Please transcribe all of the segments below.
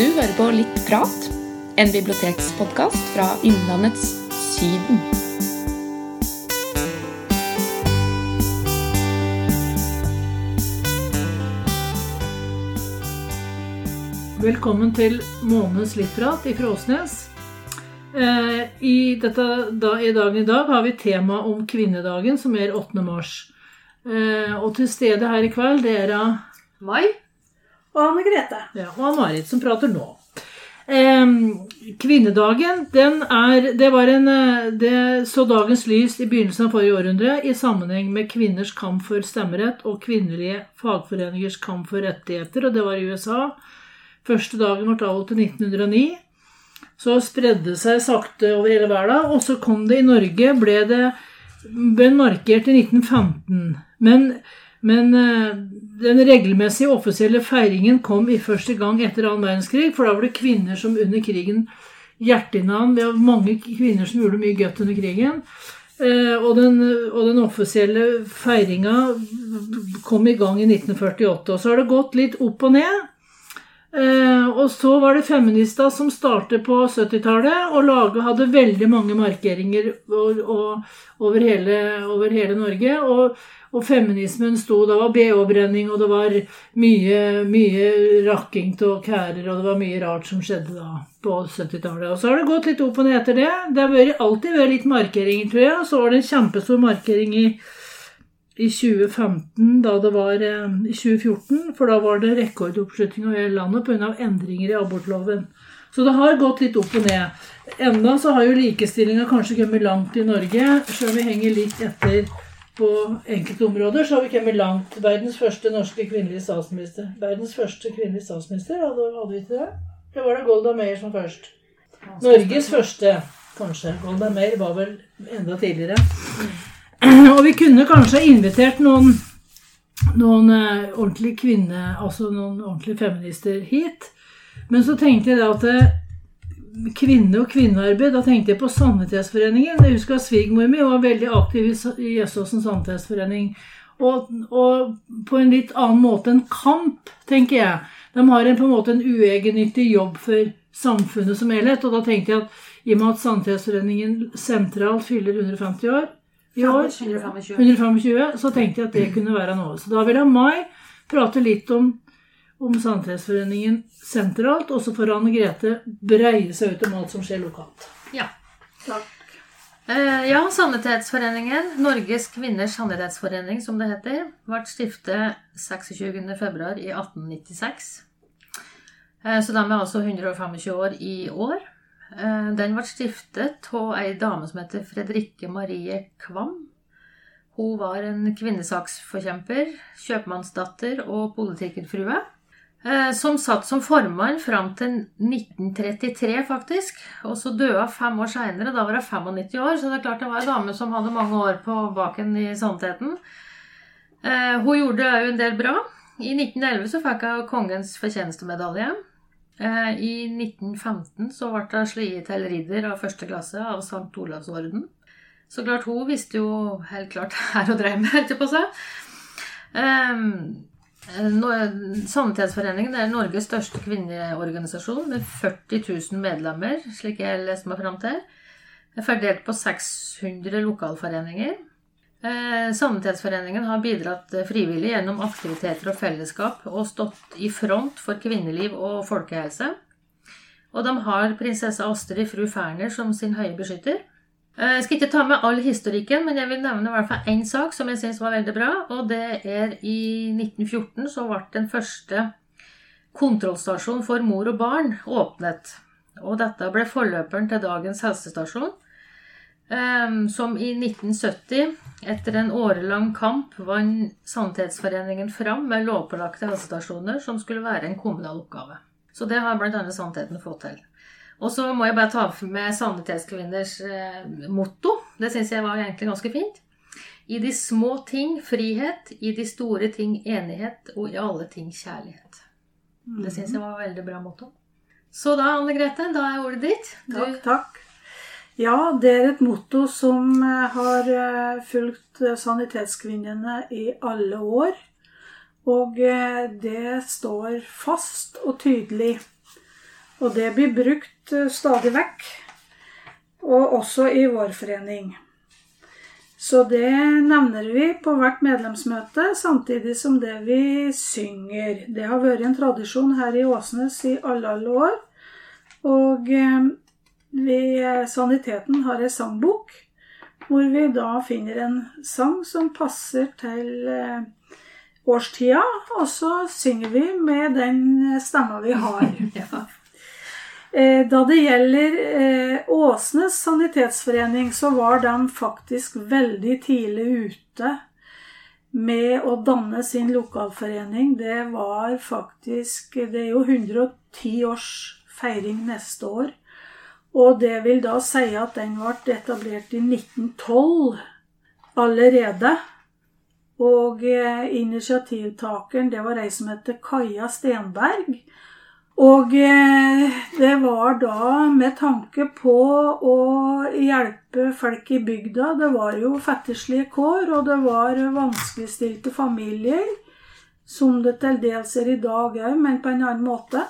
Du hører på Litt prat, en bibliotekspodkast fra Innlandets Syden. Velkommen til månedens littprat i Fråsnes. Eh, I, dette, da, I dagen i dag har vi tema om kvinnedagen, som er 8. mars. Eh, og til stede her i kveld, det er av Mai. Og Anne Grete. ja, og av Marit, som prater nå. Kvinnedagen, den er Det var en eh, Det så dagens lys i begynnelsen av forrige århundre i sammenheng med kvinners kamp for stemmerett og kvinnelige fagforeningers kamp for rettigheter, og det var i USA. Første dagen ble avholdt i 1909. Så spredde seg sakte over hele verden, og så kom det i Norge, ble det ble markert i 1915. Men, men eh, den regelmessige offisielle feiringen kom i første gang etter annen verdenskrig, for da var det kvinner som under krigen hjerteinnan. Det var mange kvinner som gjorde mye godt under krigen. Eh, Og den, og den offisielle feiringa kom i gang i 1948. Og så har det gått litt opp og ned. Eh, og så var det feminister som startet på 70-tallet og laget, hadde veldig mange markeringer over, hele, over hele Norge. Og, og feminismen sto Det var bh-brenning, og det var mye, mye rakking av kærer, og det var mye rart som skjedde da på 70-tallet. Og så har det gått litt opp og ned etter det. Det har alltid vært litt markeringer, tror jeg. Og så var det en kjempestor markering i i 2015, da det var eh, i 2014, for da var det rekordoppslutning over hele landet pga. endringer i abortloven. Så det har gått litt opp og ned. Enda så har jo likestillinga kanskje kommet langt i Norge, selv om vi henger litt etter på enkelte områder, så har vi kommet langt. Verdens første norske kvinnelige statsminister. Verdens første kvinnelige statsminister, hadde, hadde vi ikke det? Det var det Golda Meir som først? Norges første, kanskje. Golda Meir var vel enda tidligere. Og vi kunne kanskje invitert noen, noen eh, ordentlige kvinner, altså noen ordentlige feminister hit. Men så tenkte jeg da at eh, kvinne og kvinnearbeid, da tenkte jeg på Sannhetsforeningen. Jeg husker at svigermor mi var veldig aktiv i i Sannhetsforening. Og, og på en litt annen måte en kamp, tenker jeg. De har en, på en måte en uegennyttig jobb for samfunnet som helhet. Og da tenkte jeg at i og med at Sannhetsforeningen sentralt fyller 150 år i år, 125. 125, så tenkte jeg at det kunne være noe. Så da vil jeg Mai prate litt om, om Sannhetsforeningen sentralt, og så får Anne Grete breie seg ut om alt som skjer lokalt. Ja. Eh, ja, Sannhetsforeningen, Norges kvinners sannhetsforening, som det heter, ble stiftet 26.2. i 1896. Eh, så de er altså 125 år i år. Eh, Den ble stiftet av ei dame som heter Fredrikke Marie Kvam. Hun var en kvinnesaksforkjemper, kjøpmannsdatter og politikerfrue. eh, Som satt som formann fram til 1933, faktisk. Og så døde hun fem år seinere. Da var hun 95 år, så det er klart det var en dame som hadde mange år på baken i sannheten. Eh, Hun gjorde òg en del bra. I 1911 så fikk hun kongens fortjenestemedalje. Eh, I 1915 så ble hun slått til ridder av første klasse av St. Olavsorden. Så klart, hun visste jo helt klart her hun drev med, holdt jeg på å si. Um, er Norges største kvinneorganisasjon med 40 000 medlemmer, slik jeg leste meg fram til. Fordelt på 600 lokalforeninger. Eh, Sannhetsforeningen har bidratt frivillig gjennom aktiviteter og fellesskap og stått i front for kvinneliv og folkehelse. Og de har prinsesse Astrid fru Ferner som sin høye beskytter. Eh, Jeg skal ikke ta med all historikken, men jeg vil nevne i hvert fall én sak som jeg syns var veldig bra. Og det er i 1914 så ble den første kontrollstasjonen for mor og barn åpnet. Og dette ble forløperen til dagens helsestasjon. Ehm, Som i 1970, etter en årelang kamp, vant Sannhetsforeningen fram med lovpålagte helsestasjoner som skulle være en kommunal oppgave. Så det har bl.a. Sannheten fått til. Og så må jeg bare ta med Sannhetskvinners eh, motto. Det syns jeg var egentlig ganske fint. I de små ting frihet, i de store ting enighet, og i alle ting kjærlighet. Det syns jeg var et veldig bra motto. Så da, Anne Grete, da er ordet ditt. Du- Takk, takk. Ja, det er et motto som eh, har eh, fulgt eh, Sanitetskvinnene i alle år. Og det står fast og tydelig. Og det blir brukt stadig vekk, og også i vår forening. Så det nevner vi på hvert medlemsmøte, samtidig som det vi synger. Det har vært en tradisjon her i Åsnes i alle, alle år. Og vi, Saniteten har ei sangbok hvor vi da finner en sang som passer til eh, årstida, og så synger vi med den stemma vi har. Ja. Eh, Da det gjelder eh, Åsnes sanitetsforening, så var de faktisk veldig tidlig ute med å danne sin lokalforening. Det var faktisk Det er jo 110 års feiring neste år. Og det vil da si at den ble etablert i 1912 allerede. Og eh, initiativtakeren, det var ei som heter Kaja Stenberg. Og eh, det var da med tanke på å hjelpe folk i bygda. Det var jo fattigslige kår, og det var vanskeligstilte familier. Som det til dels er i dag òg, men på en annen måte.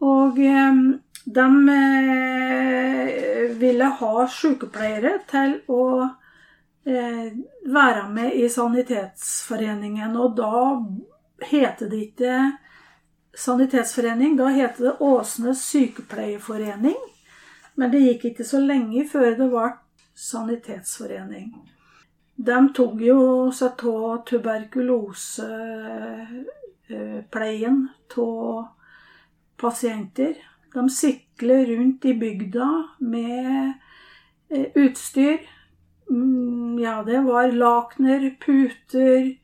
Og eh, de eh, ville ha sykepleiere til å eh, være med i Sanitetsforeningen. Og da heter det ikke Sanitetsforening, da heter det Åsnes sykepleierforening. Men det gikk ikke så lenge før det ble Sanitetsforening. De tok jo seg av tuberkulosepleien av pasienter. De sykler rundt i bygda med eh, utstyr. Mm, Ja, det var lakener, puter,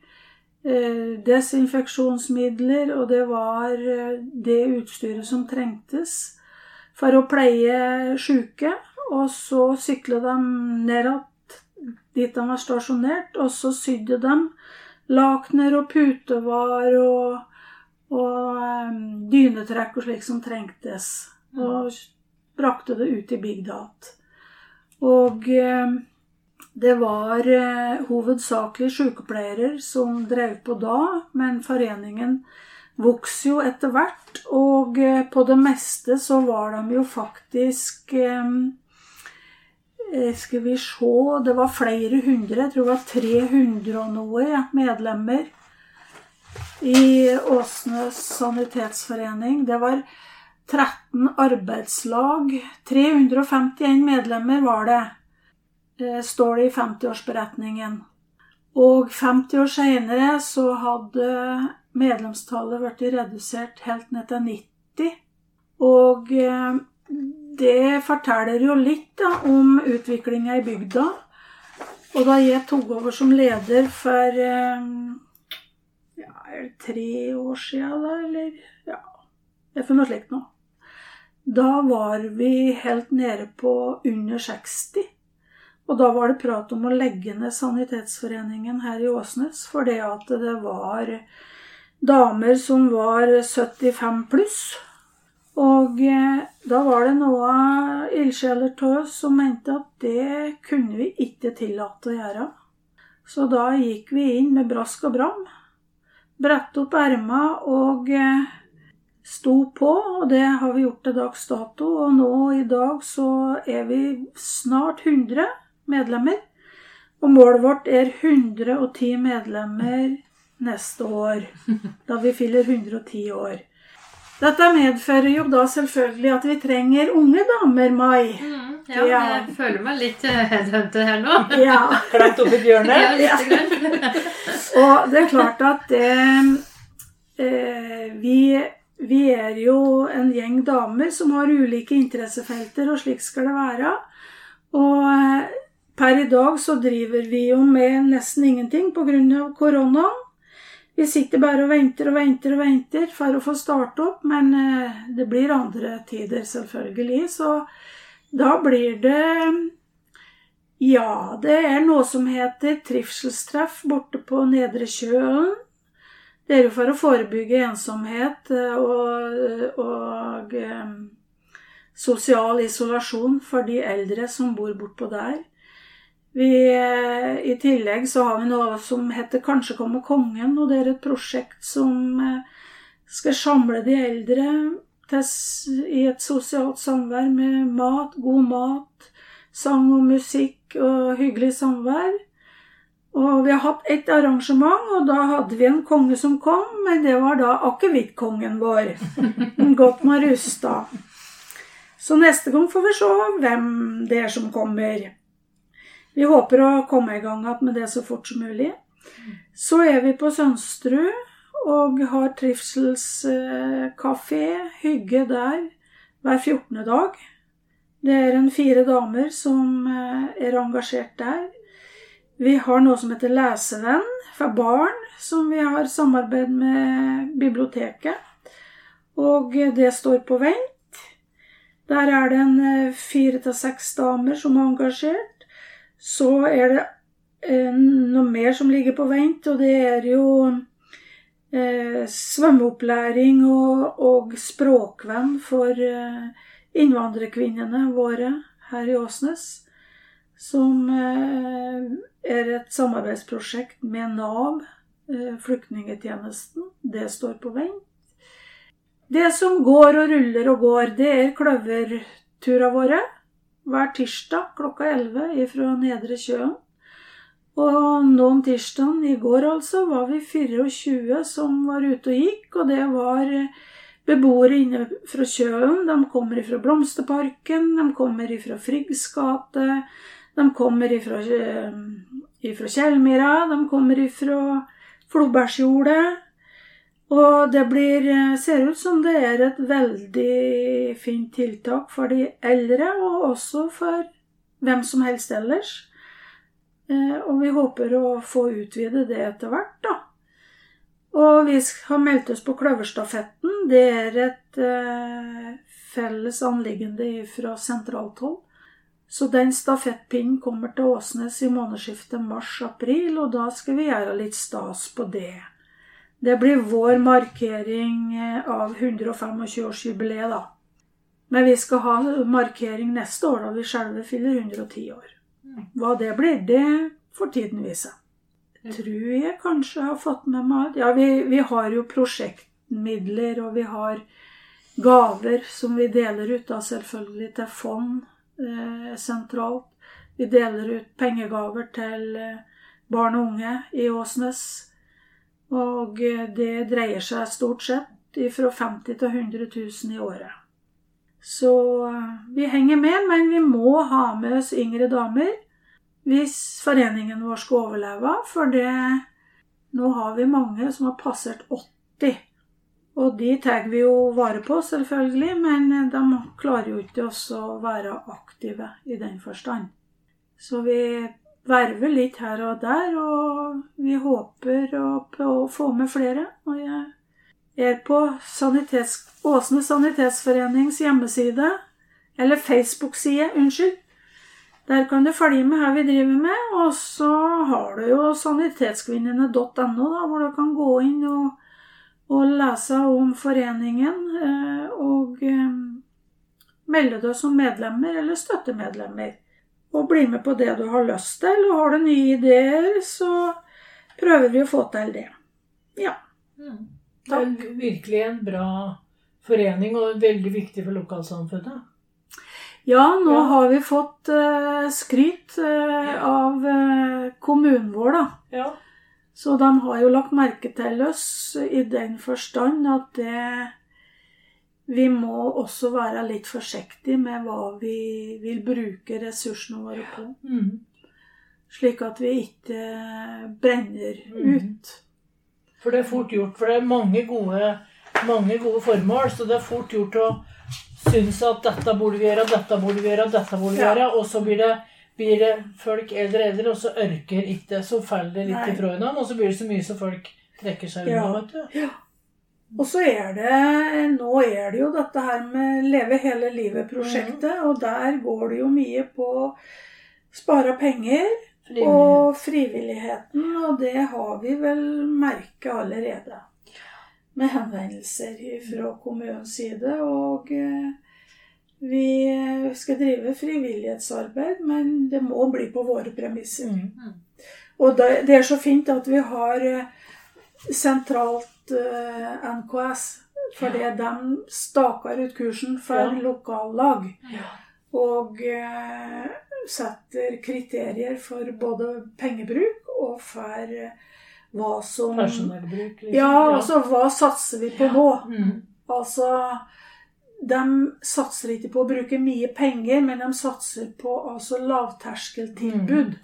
eh, desinfeksjonsmidler, og det var eh, det utstyret som trengtes for å pleie syke. Og så sykla de ned dit de var stasjonert, og så sydde de lakener og putevar og, og um, dynetrekk og slik som trengtes. Og brakte det ut i bygda igjen. Og um, det var uh, hovedsakelig sykepleiere som drev på da, men foreningen vokste jo etter hvert. Og uh, på det meste så var de jo faktisk eh, Skal vi se Det var flere hundre. Jeg tror det var 300 og noe ja, medlemmer i Åsnes sanitetsforening. Det var 13 arbeidslag. 351 medlemmer var det eh, står det i 50-årsberetningen. Og 50 år senere så hadde medlemstallet blitt redusert helt ned til 90. Og eh, det forteller jo litt da, om utviklinga i bygda. Og da jeg tok over som leder for eh, er tre år siden, da, eller ja, for noe slikt nå. Da var vi helt nede på under 60. Og da var det prat om å legge ned Sanitetsforeningen her i Åsnes, for det at det var damer som var 75 pluss. Og eh, da var det noen ildsjeler av oss som mente at det kunne vi ikke tillate å gjøre. Så da gikk vi inn med brask og bram, brettet opp erma og eh, sto på, og det har vi gjort til dags dato. Og nå i dag så er vi snart 100 medlemmer. Og målet vårt er 110 medlemmer neste år, da vi fyller 110 år. Dette medfører jo da selvfølgelig at vi trenger unge damer, Mai. Mm, ja, Ja. jeg føler meg litt eh, headhunter her nå. Ja, Klemt oppi bjørnet. Ja. Og det er klart at det eh, vi, vi er jo en gjeng damer som har ulike interessefelter, og slik skal det være. Og eh, per i dag så driver vi jo med nesten ingenting pga. koronaen. Vi sitter bare og venter og venter og venter for å få starte opp, men eh, det blir andre tider, selvfølgelig. Så da blir det Ja, det er noe som heter trivselstreff borte på Nedre Kjølen. Det er jo for å forebygge ensomhet eh, og, og eh, sosial isolasjon for de eldre som bor bortpå der. Vi, eh, I tillegg så har vi noe som heter Kanskje kommer kongen, og det er et prosjekt som skal samle de eldre i et sosialt samvær med mat, god mat, sang og musikk og hyggelig samvær. Og vi har hatt et arrangement, og da hadde vi en konge som kom, men det var da akevittkongen vår. Godt med rusta. Så neste gang får vi se hvem det er som kommer. Vi håper å komme i gang igjen med det så fort som mulig. Så er vi på Sønsterud og har trivselskafé, hygge der, hver 14. dag. Det er en fire damer som eh, er engasjert der. Vi har noe som heter Lesevenn for barn, som vi har samarbeid med biblioteket. Og det står på vent. Der er det en eh, fire til seks damer som er engasjert. Så er det eh, noe mer som ligger på vent, og det er jo svømmeopplæring og, og språkvenn for eh, innvandrerkvinnene våre her i Åsnes. Som eh, er et samarbeidsprosjekt med Nav, eh, flyktningetjenesten. Det står på vent. Det som går og ruller og går, det er kløvertura våre. Hver tirsdag klokka 11 fra Nedre Kjøen. Og nå om tirsdagen i går altså var vi 24 som var ute og gikk, og det var beboere inne fra Kjøen. De kommer fra Blomsterparken, de kommer fra Friggs gate, de kommer fra, fra Kjellmyra, de kommer fra Flobergsjordet. Og det blir, ser ut som det er et veldig fint tiltak for de eldre, og også for hvem som helst ellers. Eh, Og vi håper å få utvide det etter hvert, da. Og vi har meldt oss på Kløverstafetten. Det er et eh, felles anliggende fra sentralt hold. Så den stafettpinnen kommer til Åsnes i månedsskiftet mars-april, og da skal vi gjøre litt stas på det. Det blir vår markering eh, av 125-årsjubileet, da. Men vi skal ha markering neste år, da vi selve fyller 110 år. Hva det blir, det får tiden vise. Tror jeg kanskje har fått med meg Ja, vi, vi har jo prosjektmidler, og vi har gaver som vi deler ut, da selvfølgelig til fond eh, sentralt. Vi deler ut pengegaver til eh, barn og unge i Åsnes. Og eh, det dreier seg stort sett fra 50 til 100 000 i året. Så eh, vi henger med, men vi må ha med oss yngre damer hvis foreningen vår skal overleve. For det, nå har vi mange som har passert 80. Og de tar vi jo vare på, selvfølgelig, men eh, de klarer jo ikke også å være aktive i den forstand. Så vi verver litt her og der, og vi håper å få med flere. Og jeg er på sanitets, Åsne sanitetsforenings hjemmeside, eller Facebook-side, unnskyld. Der kan du følge med her vi driver med. Og så har du jo sanitetskvinnene.no, hvor du kan gå inn og, og lese om foreningen. eh, Og eh, melde deg som medlemmer eller støttemedlemmer. Og bli med på det du har lyst til. Og har du nye ideer, så prøver vi å få til det. Ja. Det er virkelig en bra forening, og veldig viktig for lokalsamfunnet. Ja, nå Ja. har vi fått uh, skryt uh, av uh, kommunen vår, da. Ja. Så de har jo lagt merke til oss i den forstand at det Vi må også være litt forsiktige med hva vi vil bruke ressursene våre på. Mm. Slik at vi ikke brenner mm. ut. For det er fort gjort, for det er mange gode, mange gode formål, så det er fort gjort å synes at dette burde vi gjøre, dette burde vi gjøre, dette burde vi Ja. gjøre, og så blir det, blir det folk eldre og eldre, og så ørker ikke, så faller det litt Nei. ifra hverandre, og så blir det så mye så folk trekker seg Ja. unna, vet du. Ja. Og så er det Nå er det jo dette her med Leve hele livet-prosjektet, og der går det jo mye på å spare penger Frivillighet. og frivilligheten, og det har vi vel merket allerede. Med henvendelser fra kommunens side. Og eh, vi skal drive frivillighetsarbeid, men det må bli på våre premisser. Mm. Og det, det er så fint at vi har eh, sentralt eh, NKS, Fordi de staker ut kursen for Ja. lokallag. Ja. Og eh, setter kriterier for både pengebruk og for eh, hva som Personellbruk, liksom. Ja, altså hva satser vi på nå? Mm. Altså De satser ikke på å bruke mye penger, men de satser på altså lavterskeltilbud.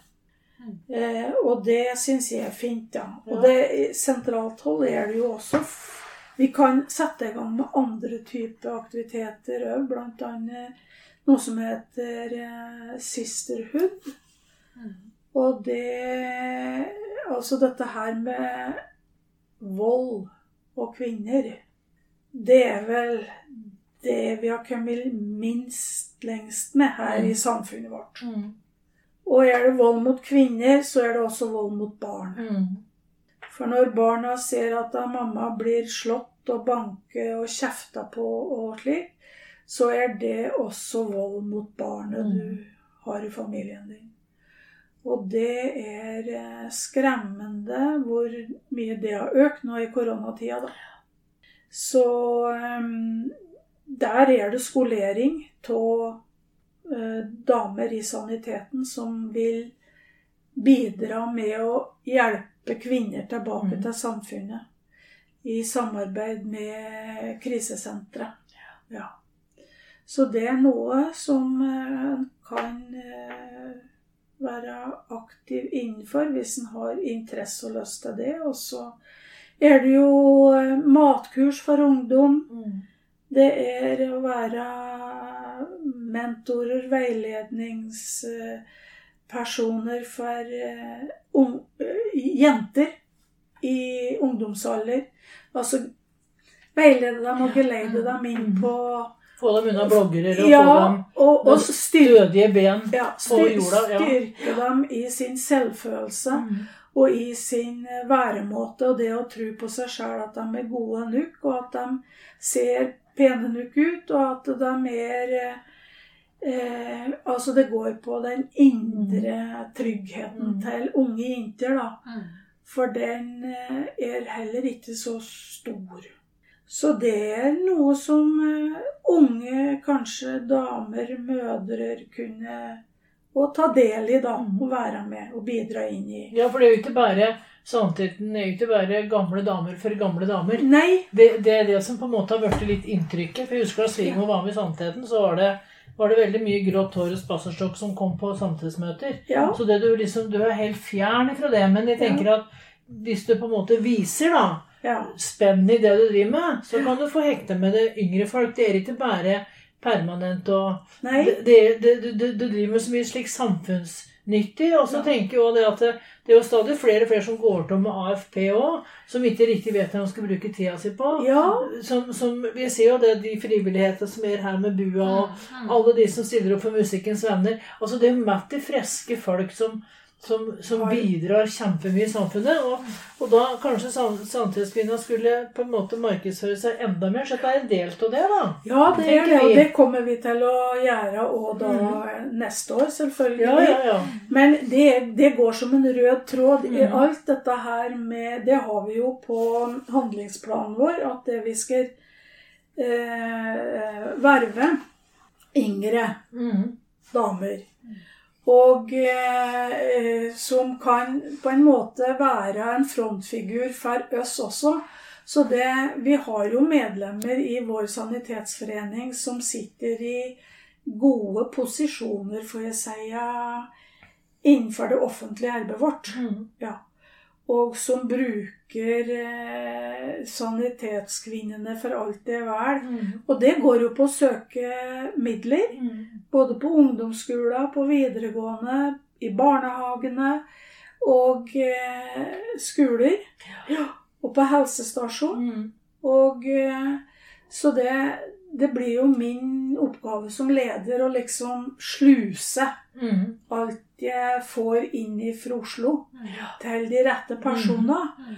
Eh, og det syns jeg er fint, ja. Og det, sentralt hold er det jo også Vi kan sette i gang med andre typer aktiviteter òg, bl.a. noe som heter eh, Sisterhood. Og det Altså dette her med vold og kvinner, det er vel det vi har kommet minst lengst med her i samfunnet vårt. Mm. Og er det vold mot kvinner, så er det også vold mot barn. Mm. For når barna ser at da mamma blir slått og banket og kjefta på og slik, så er det også vold mot barnet du har i familien din. Og det er eh, skremmende hvor mye det har økt nå i koronatida, da. Så em, der er det skolering av eh, damer i saniteten som vil bidra med å hjelpe kvinner tilbake Mm. til samfunnet. I samarbeid med krisesentre. Ja. Så det er noe som eh, kan eh, være aktiv innenfor hvis en har interesse og lyst til det. Og så er det jo eh, matkurs for ungdom. Mm. Det er å være mentorer, veiledningspersoner for ung, eh, jenter i ungdomsalder. Altså veilede dem og geleide dem inn på Få dem unna bloggere og Ja, få dem og, og stødige ben. ja, på jorda, ja. styrke dem i sin selvfølelse Mm. og i sin eh, væremåte og det å tro på seg sjøl at de er gode nok, og at de ser pene nok ut, og at de er eh, eh, Altså, det går på den indre tryggheten Mm. til unge jenter, da. Mm. For den eh, er heller ikke så stor. Så det er noe som eh, unge, kanskje damer, mødre, kunne å ta del i, da. Mm. Og være med og bidra inn i. Ja, for det er jo ikke bare samtiden, det er jo ikke bare gamle damer for gamle damer. Nei. Det, det er det som på en måte har blitt litt inntrykket. For jeg husker da svigermor var med i Sannheten, så var det, var det veldig mye grått hår og spaserstokk som kom på samtidsmøter. Ja. Så det du liksom, du er helt fjern ifra det. Men jeg tenker at hvis du på en måte viser da ja. spenn i det du driver med, så kan du få hekte med det yngre folk. Det er ikke bare permanent og Nei. det, det, det, du, du, du driver med så mye slik samfunnsnyttig. Og så Ja. tenker også det at det, det er jo stadig flere og flere som går til med AFP òg, som ikke riktig vet hva de skal bruke tida si på. Ja. Som, som, vi ser jo det, de frivillighetene som er her med bua, og Mm. alle de som stiller opp for Musikkens venner. Altså Det er mett i friske folk som, som, som bidrar kjempemye i samfunnet. Og, og da kanskje san- skulle på en måte markedsføre seg enda mer. Så det er en del av det, da. ja, det er det. Og det kommer vi til å gjøre òg da neste år, selvfølgelig. Ja, ja, ja. Men det, det går som en rød tråd i mm. alt dette her med Det har vi jo på handlingsplanen vår, at det vi skal eh, verve yngre Mm. damer. Og eh, som kan på en måte være en frontfigur for oss også. Så det, vi har jo medlemmer i vår sanitetsforening som sitter i gode posisjoner, får jeg si, innenfor det offentlige arbeidet vårt. Mm. Ja. Og som bruker eh, sanitetskvinnene for alt det er vel. Mm. Og det går jo på å søke midler. Mm. Både på ungdomsskoler, på videregående, i barnehagene og eh, skoler. Ja, og på helsestasjon. Mm. Og eh, så det, det blir jo min oppgave som leder å liksom sluse Mm. alt jeg får inn fra Oslo, Ja. til de rette personene. Mm.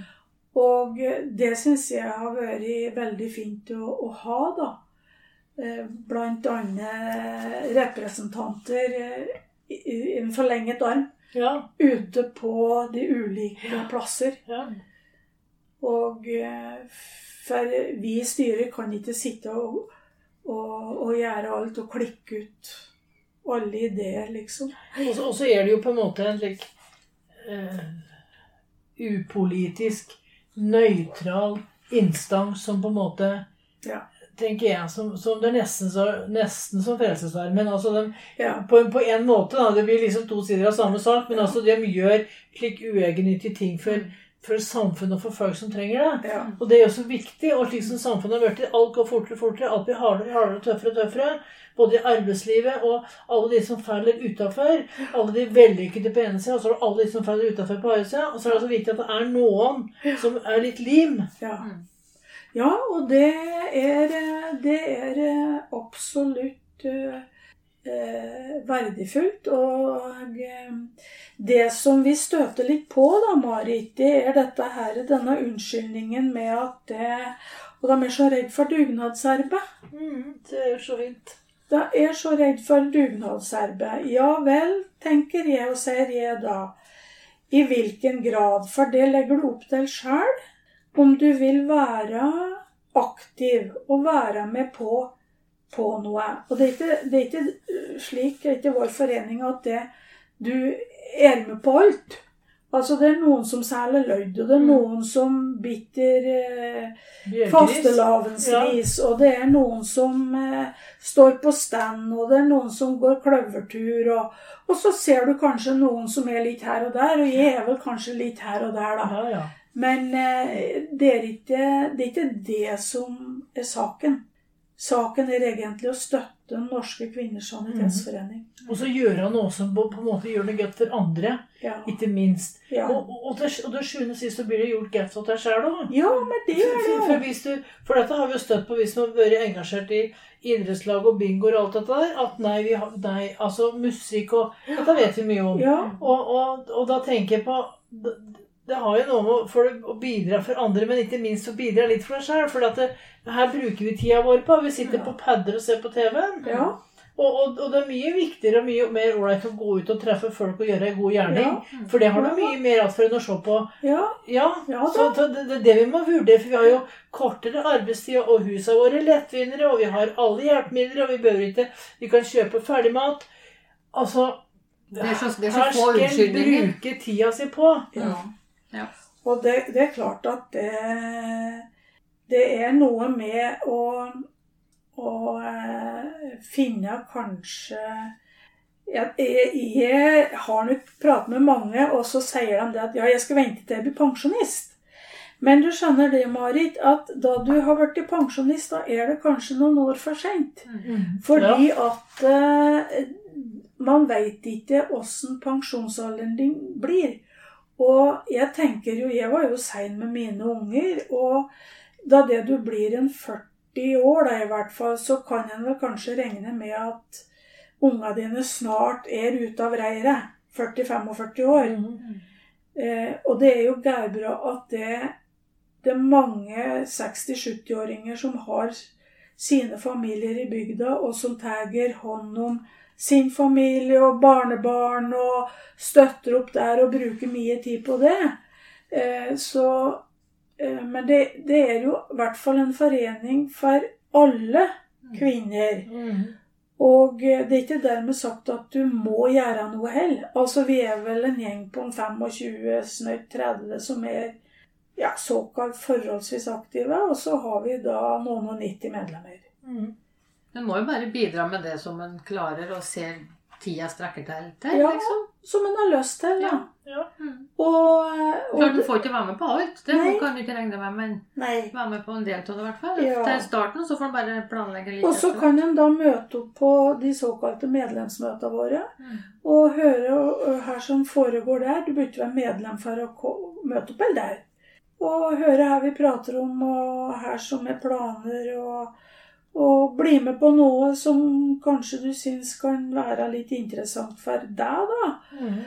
Og det syns jeg har vært veldig fint å, å ha, da. Eh, Blant annet representanter eh, i en forlenget arm Ja. ute på de ulike plasser. ja. Og eh, For vi i styret kan ikke sitte og, og, og gjøre alt og klikke ut alle ideer, liksom. Og så, og så er det jo på en måte en slik uh, upolitisk, nøytral instans som på en måte Ja. tenker jeg, som, som det er nesten, så, nesten som Frelsesarmeen. Altså de, Ja. på, på en måte, da, det blir liksom to sider av samme sak, men altså de gjør slik uegennyttige ting for, for samfunnet og for folk som trenger det. ja. Og det er jo så viktig, og slik som samfunnet har blitt, alt går fortere og fortere, alt blir hardere og hardere, tøffere og tøffere, både i arbeidslivet og alle de som faller utafor, alle de vellykkede på ene sida, og så er det alle de som faller utafor på andre sida, og så er det så viktig at det er noen som er litt lim. Ja. Ja, og det er, det er absolutt eh, verdifullt. Og eh, det som vi støter litt på, da, Marit, det er dette her, denne unnskyldningen med at det Og de er så redd for dugnadsarbeid. Mm, det er jo så fint. De er så redd for dugnadsarbeid. Ja vel, tenker jeg og sier jeg da. I hvilken grad? For det legger du opp til sjøl. Om du vil være aktiv og være med på, på noe. Og det er ikke, det er ikke øh, slik, det er ikke vår forening at det, du er med på alt. Altså Det er noen som selger løyd, og det er noen som bitter eh, fastelavnsris, ja. og det er noen som eh, står på stand, og det er noen som går kløvertur, og, og så ser du kanskje noen som er litt her og der, og jeg er vel kanskje litt her og der, da. Ja, ja. Men eh, det, er ikke, det er ikke det som er saken. Saken er egentlig å støtte Den norske kvinners sanitetsforening. Og så gjøre noe som på, på en måte gjør det godt for andre, Ja. ikke minst. Ja. Og, og, og til og til sjuende og sist så blir det gjort godt for deg sjøl òg. ja, men det gjør det For, for, jo. du, for dette har vi jo støtt på, vi som har vært engasjert i idrettslag og bingo og alt dette der, at nei, vi har, nei, altså musikk og Dette vet vi mye om. Ja, og, og da tenker jeg på det, har jo noe med for å bidra for andre, men ikke minst å bidra litt for deg sjøl. For at det, her bruker vi tida vår på. Vi sitter på padder og ser på TV-en. ja, Og, og, og det er mye viktigere og mye mer ålreit å gå ut og treffe folk og gjøre en god gjerning. ja, For det har du mye mer igjen for enn å se på ja, Ja, Ja, så så det det er det vi må vurdere. For vi har jo kortere arbeidstid, og husene våre er lettvinnere, og vi har alle hjelpemidler, og vi behøver ikke Vi kan kjøpe ferdigmat. Altså Det er så, det er så Her skal en bruke tida si på. ja. Ja. Og det, det er klart at det, det er noe med å, å eh, finne kanskje jeg, jeg, jeg har nok pratet med mange, og så sier de det at ja, jeg skal vente til jeg blir pensjonist. Men du skjønner det, Marit, at da du har blitt pensjonist, da er det kanskje noen år for seint. Fordi at eh, man veit ikke åssen pensjonsalderen din blir. Og jeg tenker jo Jeg var jo sein med mine unger. Og da det du blir en 40 år, da i hvert fall, så kan en vel kanskje regne med at unga dine snart er ute av reiret. 40-45 år. Eh, og det er jo gærbra at det, det er mange 60-70-åringer som har sine familier i bygda, og som tar hånd om sin familie og barnebarn og støtter opp der og bruker mye tid på det. Eh, så, eh, men det, det er jo i hvert fall en forening for alle kvinner. Og eh, det er ikke dermed sagt at du må gjøre noe heller. Altså, vi er vel en gjeng på en 25, snøyt 30 som er ja, såkalt forholdsvis aktive, og så har vi da noen og 90 medlemmer. Mm. En må jo bare bidra med det som hun klarer og ser tida strekker til. til Ja. liksom. Som hun har lyst til, ja. Ja. Mm. Og, og Klart, hun får ikke være med på alt, det Nei. kan du ikke regne med, men Nei. være med på en del av det i hvert fall. Ja. Til starten så får hun bare planlegge litt. Og så kan hun da møte opp på de såkalte medlemsmøtene våre. Mm. Og høre ø, her som foregår der. Du burde ikke være medlem for å møte opp eller der. Og høre her vi prater om, og her som er planer, og, og bli med på noe som kanskje du syns kan være litt interessant for deg, da. Mm.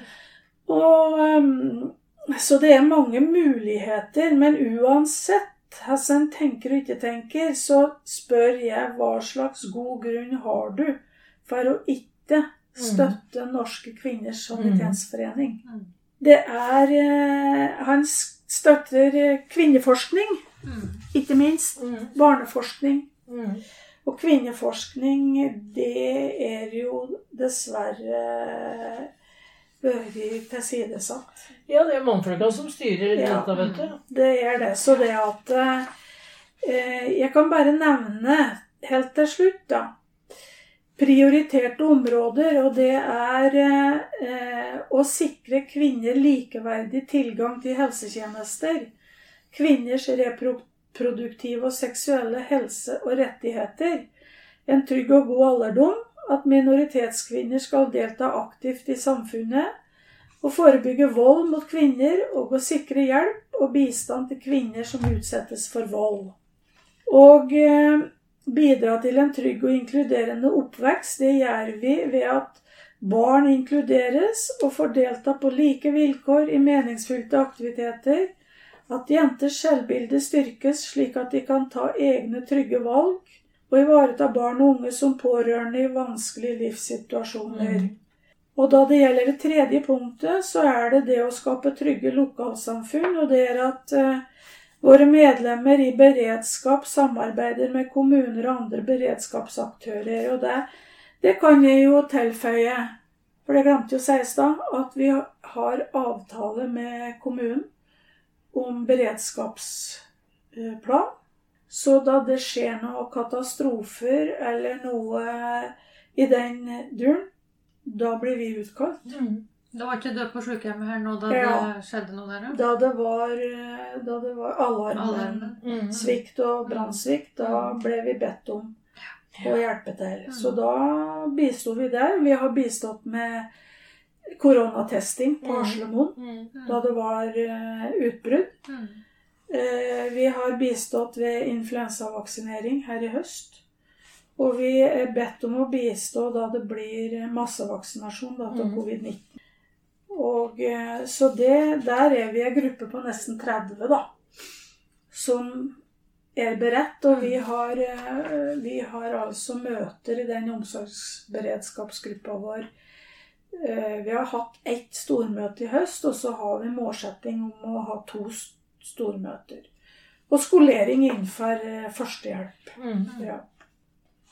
Og, um, så det er mange muligheter, men uansett hvordan en tenker og ikke tenker, så spør jeg hva slags god grunn har du for å ikke støtte Norske kvinners sanitetsforening. Mm. Det er eh, Han støtter kvinneforskning Mm. ikke minst. Mm. Barneforskning. Mm. Og kvinneforskning, det er jo dessverre vært tilsidesatt. Ja, det er mannfolka som styrer Ja. dette, vet du. Det er det. Så det at eh, Jeg kan bare nevne helt til slutt, da. Prioriterte områder, og det er eh, å sikre kvinner likeverdig tilgang til helsetjenester. Kvinners reproduktive og seksuelle helse og rettigheter. En trygg og god alderdom. At minoritetskvinner skal delta aktivt i samfunnet. Å forebygge vold mot kvinner og å sikre hjelp og bistand til kvinner som utsettes for vold. Og eh, bidra til en trygg og inkluderende oppvekst, det gjør vi ved at barn inkluderes og får delta på like vilkår i meningsfylte aktiviteter. At jenters selvbilde styrkes slik at de kan ta egne trygge valg. Og ivareta barn og unge som pårørende i vanskelige livssituasjoner. Og da det gjelder det tredje punktet, så er det det å skape trygge lokalsamfunn. Og det er at eh, våre medlemmer i beredskap samarbeider med kommuner og andre beredskapsaktører. Og det, det kan jeg jo tilføye, for det glemte jo å si i stad, at vi har avtale med kommunen om beredskapsplan. Så da det skjer noen katastrofer eller noe i den duren, da blir vi utkalt. Det var ikke død på sykehjemmet her nå da Ja. det skjedde noe der? da? Da det var, da det var alarmen, Alarmen. Mm. svikt og brannsvikt, da ble vi bedt om å hjelpe til. Så da bisto vi der. Vi har bistått med koronatesting på Mm. Haslemoen Mm. da det var uh, utbrudd. Mm. Eh, Vi har bistått ved influensavaksinering her i høst. Og vi er bedt om å bistå da det blir massevaksinasjon da, til Mm. covid-19. Og eh, Så det, der er vi en gruppe på nesten 30, da. Som er beredt. Og vi har, eh, vi har altså møter i den omsorgsberedskapsgruppa vår. Eh, Vi har hatt ett stormøte i høst, og så har vi målsetting om å ha to stormøter. Og skolering innenfor eh, førstehjelp. Mm. Ja.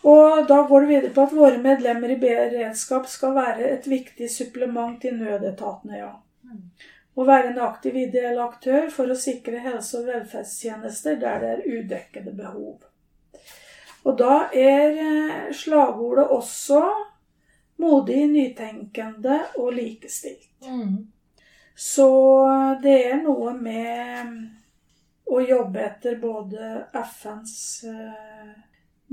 Og da går det videre på at våre medlemmer i beredskap skal være et viktig supplement til nødetatene, ja. Og være en aktiv ideell aktør for å sikre helse- og velferdstjenester der det er udekkede behov. Og da er eh, slagordet også modig, nytenkende og likestilt. Mm. Så det er noe med å jobbe etter både FNs eh,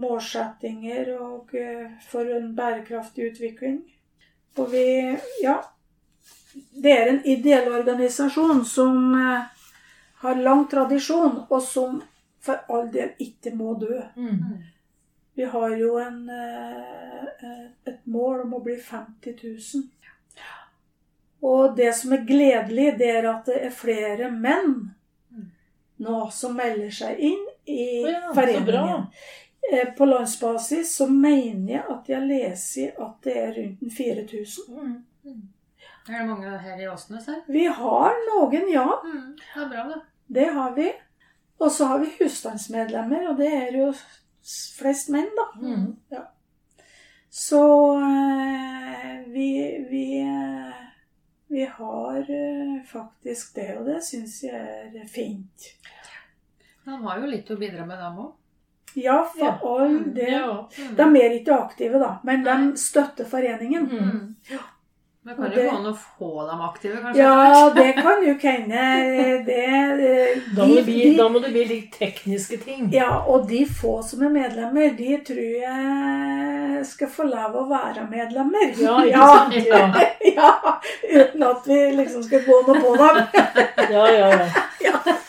målsettinger og eh, for en bærekraftig utvikling. Og vi Ja. Det er en ideell organisasjon som eh, har lang tradisjon, og som for all del ikke må dø. Mm. Vi har jo en, eh, et mål om å bli 50 000. Og det som er gledelig, det er at det er flere menn nå som melder seg inn i ja, foreningen. Eh, På landsbasis så mener jeg at jeg leser at det er rundt en 4000. Mm. Er det mange her i Åsnes her? Vi har noen, ja. Mm. Det er bra, det. Det har vi. Og så har vi husstandsmedlemmer, og det er jo flest menn, da. Mm. Så eh, vi, vi, eh, vi har eh, faktisk det, og det syns jeg er fint. De har jo litt å bidra med, dem òg. Ja, for Ja. all del. Ja. De er mer ikke aktive, da, men de støtter foreningen. Mm. Men kan det jo gå an å få dem aktive, kanskje? Ja, det kan jo hende. Da, da må det bli litt tekniske ting. Ja, og de få som er medlemmer, de tror jeg skal få lov å være medlemmer. Ja, ikke ja, sant? Ja, ja, uten at vi liksom skal gå noe på dem. ja, ja. ja.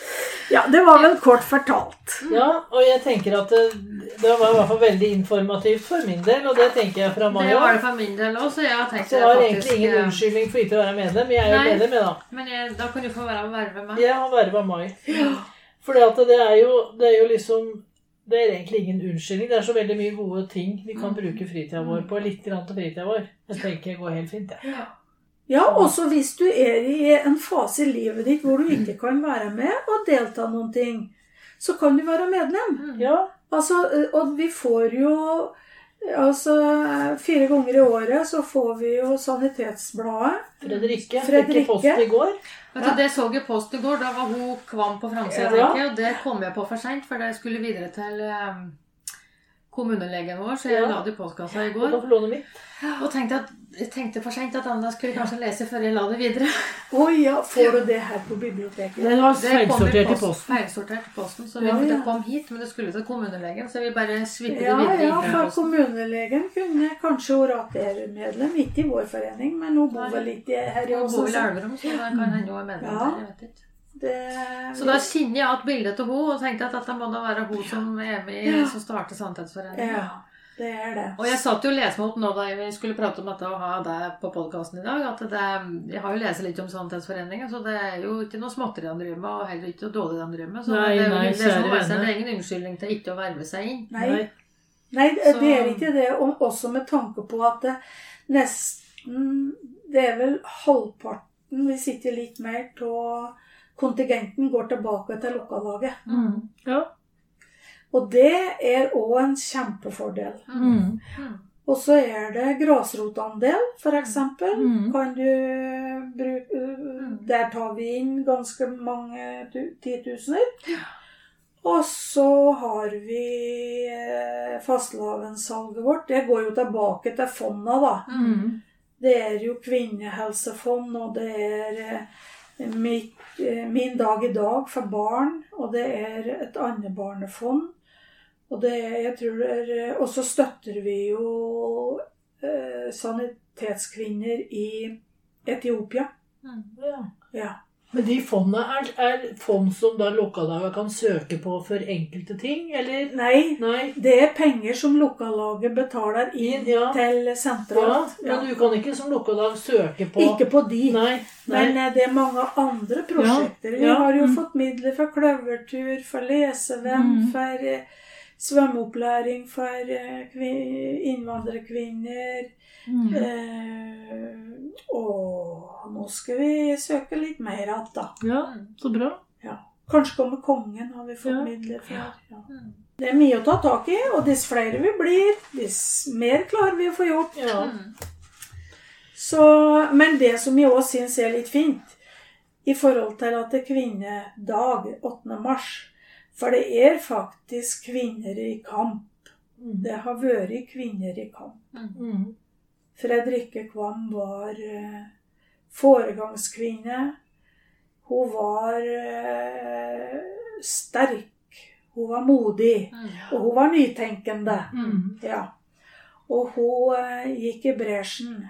Ja, det var vel kort fortalt. ja og jeg tenker at det, det var i hvert fall veldig informativt for min del, og det tenker jeg fra Det var det for min del òg, så jeg har tenkt Så jeg har faktisk, egentlig ingen eh, unnskyldning for ikke å være medlem. Jeg er jo medlem, jeg, da. Men jeg, da kan du få være med verve med. Jeg har verva Mai. For det er, jo, det er jo liksom Det er egentlig ingen unnskyldning. Det er så veldig mye gode ting vi kan bruke fritida vår på. Litt grann til fritida vår. Jeg tenker det går helt fint. Ja. Ja, også hvis du er i en fase i livet ditt hvor du ikke kan være med og delta noen ting, så kan du være medlem. Mm. Ja. Altså, og vi får jo Altså, fire ganger i året så får vi jo Sanitetsbladet. Fredrikke. Fredrikke. Ikke post i går. Vet du, Det så jeg post i går. Da var hun kvam på framsida. Ja. Og det kom jeg på for seint, for det skulle videre til kommunelegen vår. Så jeg Ja. la det i postkassa i går. Og tenkte, at, tenkte for seint at Anna skulle kanskje lese før jeg la det videre. Å ja, får du det her på biblioteket? Den var feilsortert i posten. Feilsortert i posten, så vi, Ja, ja. det kom hit. Men det skulle til kommunelegen, så vi bare svippet Ja, det videre. ja, for kommunelegen kunne kanskje hun være medlem, ikke i vår forening, men hun bor vel ikke her i Hun oss bor i. Elverum, så da kan hende hun er medlem Ja. der. Jeg vet ikke. Det, Så da kjenner jeg igjen bildet til henne og tenkte at dette må da være hun som er med i Ja. som starter Sannhetsforeningen. Ja, det er det. Og jeg satt jo og leste meg opp nå da vi skulle prate om dette og ha det på podkasten i dag. at det, Jeg har jo lest litt om Sannhetsforeningen, så det er jo ikke noe småtteri han driver med, og heller ikke noe dårlig han driver med. Så Nei, det, nei, det, er som det er ingen unnskyldning til ikke å verve seg inn. Nei, nei det det er ikke det. Og også med tanke på at det nesten Det er vel halvparten, hvis ikke litt mer, av kontingenten går tilbake til lokallaget. Mm. Ja. Og det er òg en kjempefordel. Mm. Mm. Og så er det grasrotandel, f.eks. Mm. Kan du bruke Der tar vi inn ganske mange tu- titusener. Og så har vi eh, fastelavnssalget vårt. Det går jo tilbake til fonda da. Mm. Det er jo kvinnehelsefond, og det er eh, mitt, eh, Min dag i dag for barn, og det er et andrebarnefond. Og, det jeg tror er, og så støtter vi jo eh, sanitetskvinner i Etiopia. Mm. ja. Ja. Men de fondene er, er fond som da lokallaget kan søke på for enkelte ting, eller? Nei, Nei. det er penger som lokallaget betaler inn Ja. til Ja, men men du kan ikke som lokallag søke på Ikke på de. Nei. nei. Men eh, det er mange andre prosjekter. Vi ja, har jo mm. fått midler for kløvertur, for lesevenn, Mm. for eh, svømmeopplæring for eh, innvandrerkvinner. Mm. Eh, og nå skal vi søke litt mer igjen, da. Ja, så bra. Kanskje kommer kongen, har vi fått Ja. midler for. Ja. Det er mye å ta tak i, og dess flere vi blir, dess mer klarer vi å få gjort. Ja. Så, men det som jeg òg syns er litt fint, i forhold til at det er kvinnedag 8. mars For det er faktisk kvinner i kamp. Mm. Det har vært kvinner i kamp. Mm. Fredrikke Kvam var eh, foregangskvinne. Hun var eh, sterk. Hun var modig. Mm. Og hun var nytenkende. Mm. Ja. Og hun eh, gikk i bresjen.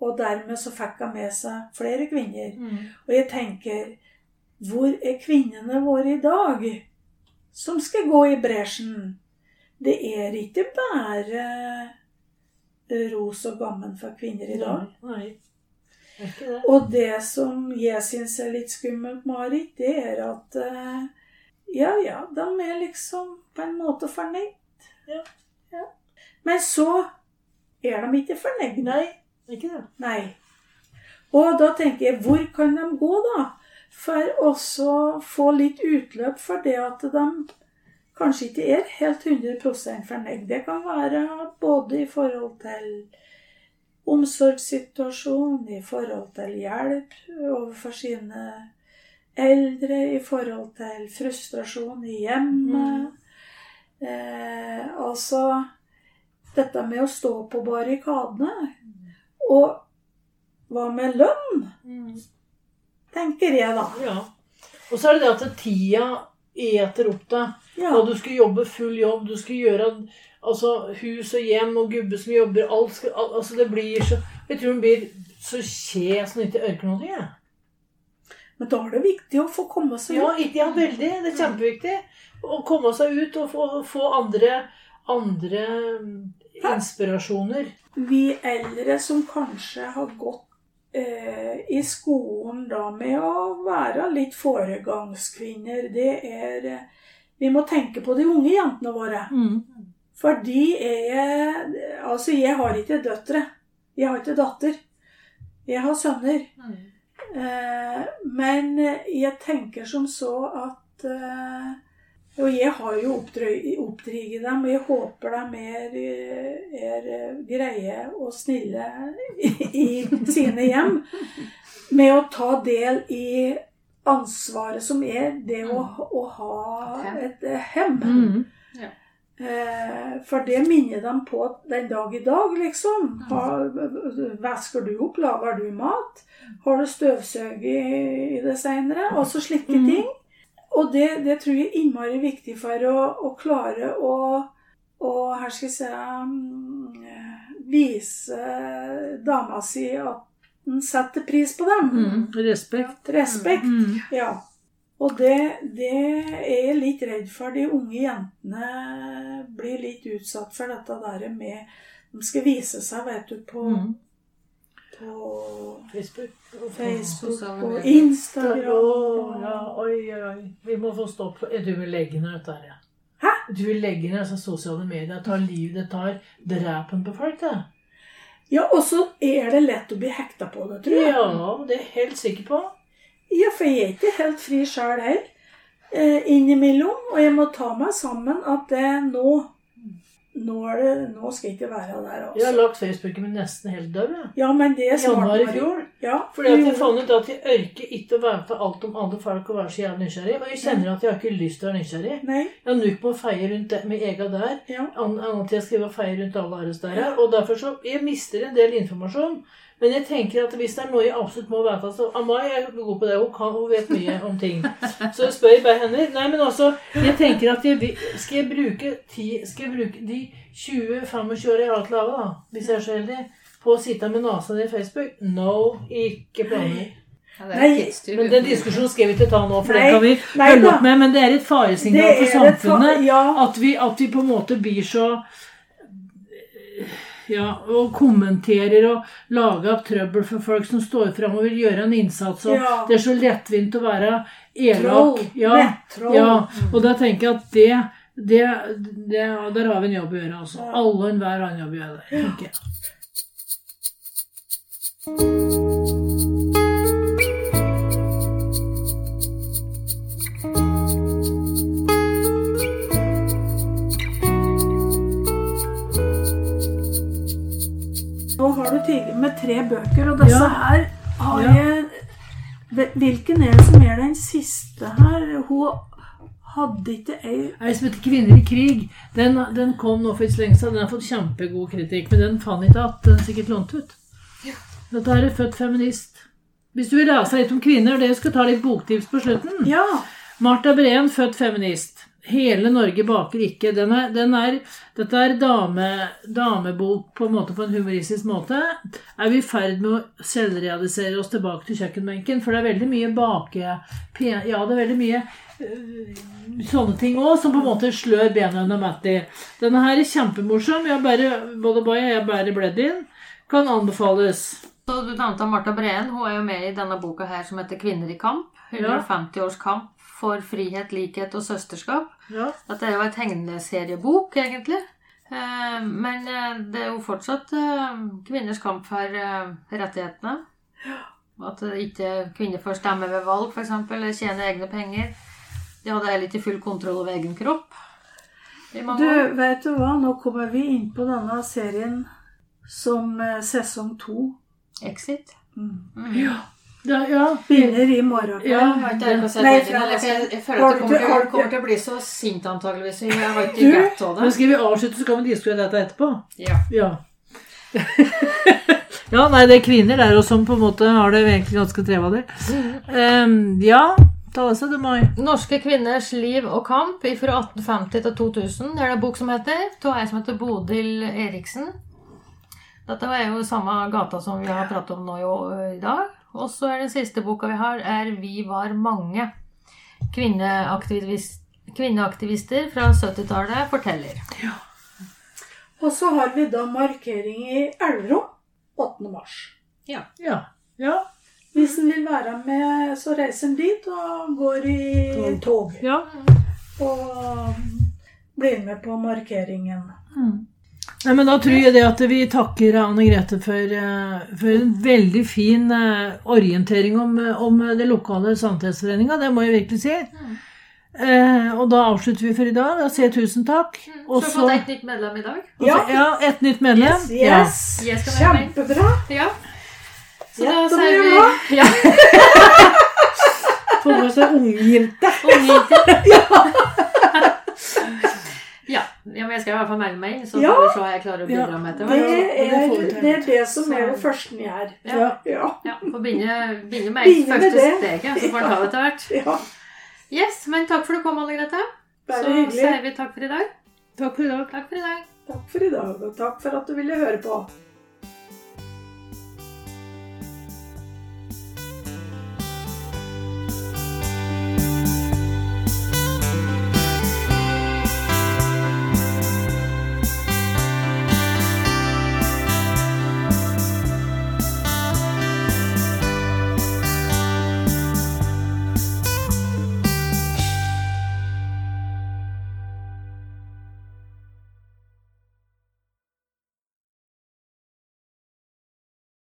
Og dermed så fikk hun med seg flere kvinner. Mm. Og jeg tenker Hvor er kvinnene våre i dag som skal gå i bresjen? Det er ikke bare ros og gammen for kvinner i dag. Nei. Er det. Og det som jeg syns er litt skummelt, Marit, det er at eh, Ja, ja, de er liksom på en måte fornøyd. Ja. Ja. Men så er de ikke fornøyd. Nei, ikke det. Nei. Og da tenker jeg, hvor kan de gå, da? For også få litt utløp for det at de kanskje ikke er helt 100% fornøyd. Det kan være både i forhold til omsorgssituasjon, i forhold til hjelp overfor sine eldre, i forhold til frustrasjon i hjemmet. Eh, altså dette med å stå på barrikadene. Og hva med lønn, Mm. Tenker jeg da. Ja. Og så er det det at tida eter opp deg. Ja, Og du skal jobbe full jobb, du skal gjøre altså, hus og hjem og gubbe som jobber alt skal, al altså, Det blir så Jeg tror det blir så kje hun ikke orker noe. Jeg. Men da er det viktig å få komme seg ut. Ja, ja, veldig. Det er kjempeviktig. Å komme seg ut og få, få andre, andre inspirasjoner. Vi eldre som kanskje har gått i skolen da med å være litt foregangskvinner, det er eh, Vi må tenke på de unge jentene våre. Mm. For de er Altså, jeg har ikke døtre. Jeg har ikke datter. Jeg har sønner. Mm. Eh, men jeg tenker som så at eh, Og jeg har jo oppdriget dem, og jeg håper de er, er greie og snille i, i sine hjem. Med å ta del i ansvaret som er det å, å ha et hem. Mm. Eh, for det minner dem på den dag i dag, liksom. Har, vasker du opp? Lager du mat? Har du støvsug i, det seinere? Og så slike ting. Og det, det tror jeg er innmari viktig for å, å klare å, å her skal jeg si mm, Vise dama si at en setter pris på dem. Mm. Respekt. Respekt. Mm. Ja. Og det, det er jeg litt redd for. De unge jentene blir litt utsatt for dette der med De skal vise seg, vet du, på, Mm. På Facebook. Facebook Sosiale og. Instagram. Ja, oi, oi. Vi må få stopp. Du vil legge ned dette her, ja. Hæ? Du vil legge ned disse sosiale medier. Tar liv, det tar drepen på folk, det. Ja, og så er det lett å bli hekta på det, tror jeg. Ja, det er jeg helt sikker på. Ja, for jeg er ikke helt fri sjøl heller. Eh, innimellom. Og jeg må ta meg sammen at det nå Nå, det, nå skal jeg ikke være der, Jeg har lagt Facebooken min nesten helt død. Ja, men det er smart i fjor. Ja, Fordi at jeg fant ut at jeg orker ikke å vite alt om andre folk og være så jævlig nysgjerrig. Og jeg kjenner at jeg har ikke lyst til å være nysgjerrig. Nei. Jeg har nok på å feie rundt det, med ega der. Ja. An- Annet til jeg skriver feil rundt alle deres der. Ja. Og derfor så Jeg mister en del informasjon. Men jeg tenker at hvis det er noe jeg absolutt må vite så Amai er god på det. Hun, kan, hun vet mye om ting. Så spør jeg bare henne. Nei, men altså, jeg tenker at jeg, skal jeg bruke ti, Skal jeg bruke de 20-25 åra jeg har til å da, hvis jeg er så heldig, på å sitte med nesa i Facebook? No, ikke planer. Ja, Nei. Men den diskusjonen skal vi ikke ta nå, for Nei, den kan vi følge opp med. Men det er et faresignal for fa- samfunnet. ja. At vi, at vi på en måte blir så ja, og kommenterer og lager opp trøbbel for folk som står fram og vil gjøre en innsats. Ja. Det er så lettvint å være elak. Ja, ja, og da tenker jeg at det, det, det Der har vi en jobb å gjøre. altså. Alle og enhver annen jobb å gjøre. tenker jeg. Tidlig med tre bøker, og disse Ja. her har Ja. jeg Hvilken er det som er den siste her? Hun hadde ikke ei Ei som heter 'Kvinner i krig'. Den, den kom nå for ikke lenge siden. Den har fått kjempegod kritikk, men den fant ikke at den er sikkert lånt ut. Dette her er født feminist. Hvis du vil lese litt om kvinner, det skal ta litt boktips på slutten. Ja! Martha Breen, født feminist. Hele Norge baker ikke. Den er, den er, dette er dame, damebok på en måte på en humoristisk måte. Er vi i ferd med å selvrealisere oss tilbake til kjøkkenbenken? For det er veldig mye bake... Ja, det er veldig mye øh, sånne ting òg som på en måte slør bena under Matti. Denne her er kjempemorsom. Jeg bærer, både Baya og jeg bærer bledd inn. Kan anbefales. Så du nevnte Martha Breen. Hun er jo med i denne boka her som heter 'Kvinner i kamp'. 150 års kamp for frihet, likhet og søsterskap. Ja. Dette er jo en tegneseriebok, egentlig. Eh, Men eh, det er jo fortsatt eh, kvinners kamp for rettighetene. At ikke kvinner får stemme ved valg, f.eks., eller tjene egne penger. De hadde heller ikke full kontroll over egen kropp. Du, veit vet du hva? Nå kommer vi inn på denne serien som sesong to. Exit. Mm. Mm. Ja, ja. Begynner i morgen. Ja. Jeg har ikke Nei, jeg, jeg føler at du kommer, til, kommer til å bli så sint antageligvis. Jeg har ikke Du? vett av Men det. skal vi avslutte, så kan vi diskutere dette etterpå. Ja. Ja. ja, nei, det er kvinner der også som på en måte har det egentlig ganske trevende. Um, ja, ta det seg, du, Mai. Norske kvinners liv og kamp fra 1850 til 2000. Det er det en bok som heter. Av ei som heter Bodil Eriksen. Dette er jo samme gata som vi har pratet om nå i dag. Og så er den siste boka vi har, er 'Vi var mange'. Kvinneaktivist, kvinneaktivister fra 70-tallet forteller. Ja. Og så har vi da markering i Elverum 8. mars. Ja. Ja. Hvis en vil være med, så reiser en dit og går i tog. ja. Og blir med på markeringen. Nei, men Da tror jeg det at vi takker Anne Grete for, eh, for en veldig fin eh, orientering om, om det lokale Sannhetsforeninga. Det må jeg virkelig si. Eh, og da avslutter vi for i dag. Da sier jeg tusen takk. Og Så har fått et nytt medlem i dag. Ja. ja, et nytt medlem. Yes! yes. skal. Kjempebra. Ja. Så Ja, da sier vi ja. Få med seg ungjente. Ungjente. ja. ja, men jeg skal i hvert fall melde meg inn, så Ja. får vi se hva jeg klarer å bidra Ja. med etter Det hvert. det det, er det som er det første en gjør. Ja. Ja. Ja, begynne, begynne med Begynne med første det. steget, så får en ta det etter hvert. ja. Yes, men takk for at du kom, Anne Grete. Bare Så hyggelig. sier vi takk for i dag. Takk for i dag. Takk for i dag. Takk for i dag, og takk for at du ville høre på.